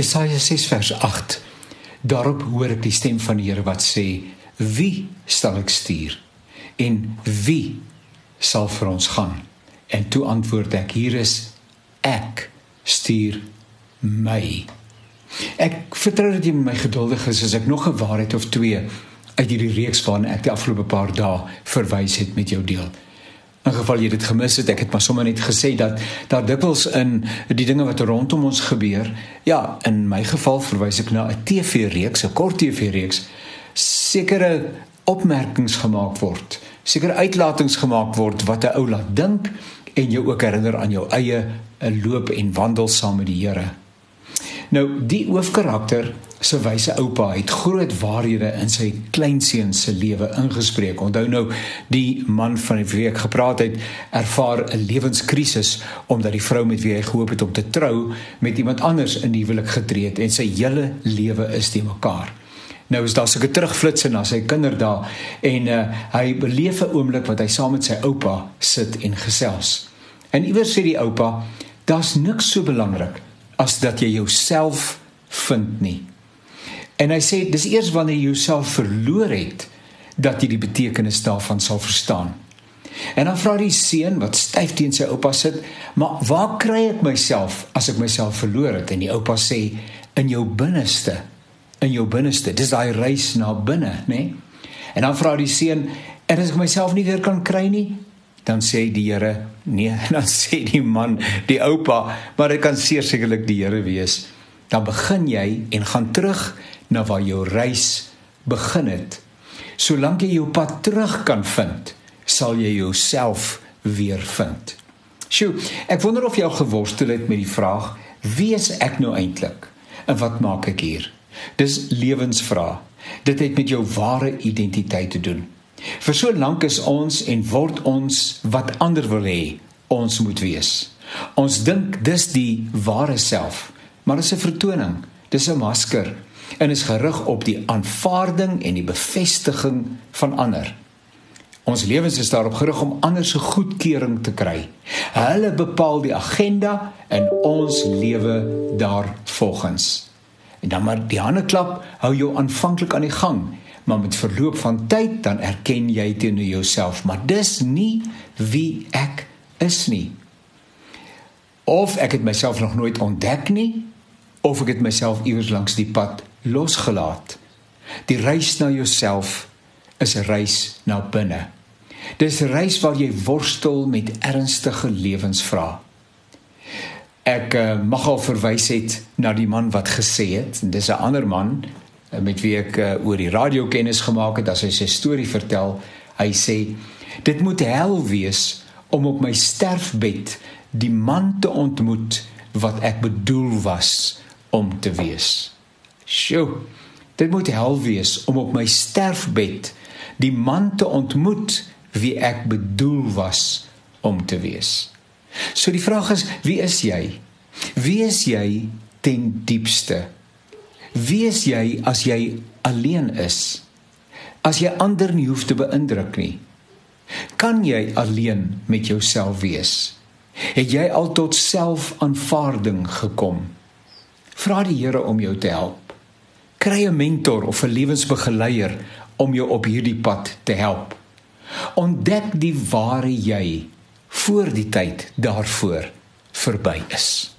Jesaja 6 vers 8. Daarop hoor ek die stem van die Here wat sê: "Wie sal ek stuur? En wie sal vir ons gaan?" En toe antwoord ek: "Hier is ek. Stuur my." Ek vertrou dat jy met my geduldig is as ek nog 'n waarheid of twee uit hierdie reeks waarna ek die afgelope paar dae verwys het met jou deel. In geval jy dit gemis het, ek het maar sommer net gesê dat daar dikwels in die dinge wat rondom ons gebeur, ja, in my geval verwys ek na 'n TV-reeks, 'n kort TV-reeks, sekere opmerkings gemaak word, sekere uitlatings gemaak word wat 'n ou laat dink en jou ook herinner aan jou eie loop en wandel saam met die Here. Nou die hoofkarakter se wyse oupa het groot waarhede in sy kleinseun se lewe ingespreek. Onthou nou die man van wie ek gepraat het, ervaar 'n lewenskrisis omdat die vrou met wie hy gehoop het om te trou met iemand anders in huwelik getree het en sy hele lewe is te mekaar. Nou is daar so 'n terugflits na sy kinderdae en uh, hy beleef 'n oomblik wat hy saam met sy oupa sit en gesels. En iewers sê die oupa, daar's niks so belangrik as dat jy jouself vind nie. En hy sê dis eers wanneer jy jouself verloor het dat jy die betekenis daarvan sal verstaan. En dan vra die seun wat styf teen sy oupa sit, "Maar waar kry ek myself as ek myself verloor het?" En die oupa sê, "In jou binneste, in jou binneste. Dis daai reis na binne, nê?" Nee? En dan vra die seun, "En as ek myself nie weer kan kry nie?" Dan sê die Here, "Nee." Dan sê die man, die oupa, "Maar dit kan sekerlik die Here wees." Dan begin jy en gaan terug na waar jou reis begin het. Solank jy jou pad terug kan vind, sal jy jouself weer vind. Sjoe, ek wonder of jy al geworstel het met die vraag: Wie is ek nou eintlik? En wat maak ek hier? Dis lewensvraag. Dit het met jou ware identiteit te doen. Vir so lank is ons en word ons wat ander wil hê ons moet wees. Ons dink dis die ware self, maar dit is 'n vertoning. Dis 'n masker en is gerig op die aanvaarding en die bevestiging van ander. Ons lewens is daarop gerig om ander se goedkeuring te kry. Hulle bepaal die agenda en ons lewe daarvolgens. En dan maar die hande klap hou jou aanvanklik aan die gang, maar met verloop van tyd dan erken jy teenoor jouself, maar dis nie wie ek is nie. Of ek het myself nog nooit ontdek nie, of ek het myself iewers langs die pad losgelaat. Die reis na jouself is 'n reis na binne. Dis 'n reis waar jy worstel met ernstige lewensvrae. Ek uh, mag al verwys het na die man wat gesê het, dis 'n ander man met wie ek uh, oor die radio kennis gemaak het as hy sy storie vertel. Hy sê dit moet hel wees om op my sterfbed die man te ontmoet wat ek bedoel was om te wees. Sjoe. Dit moet hel wees om op my sterfbed die man te ontmoet wie ek bedoel was om te wees. So die vraag is, wie is jy? Wie is jy ten diepste? Wie is jy as jy alleen is? As jy ander nie hoef te beïndruk nie. Kan jy alleen met jouself wees? Het jy al tot selfaanvaarding gekom? Vra die Here om jou te help kry 'n mentor of 'n lewensbegeleier om jou op hierdie pad te help. Ontdek die ware jy voor die tyd daarvoor verby is.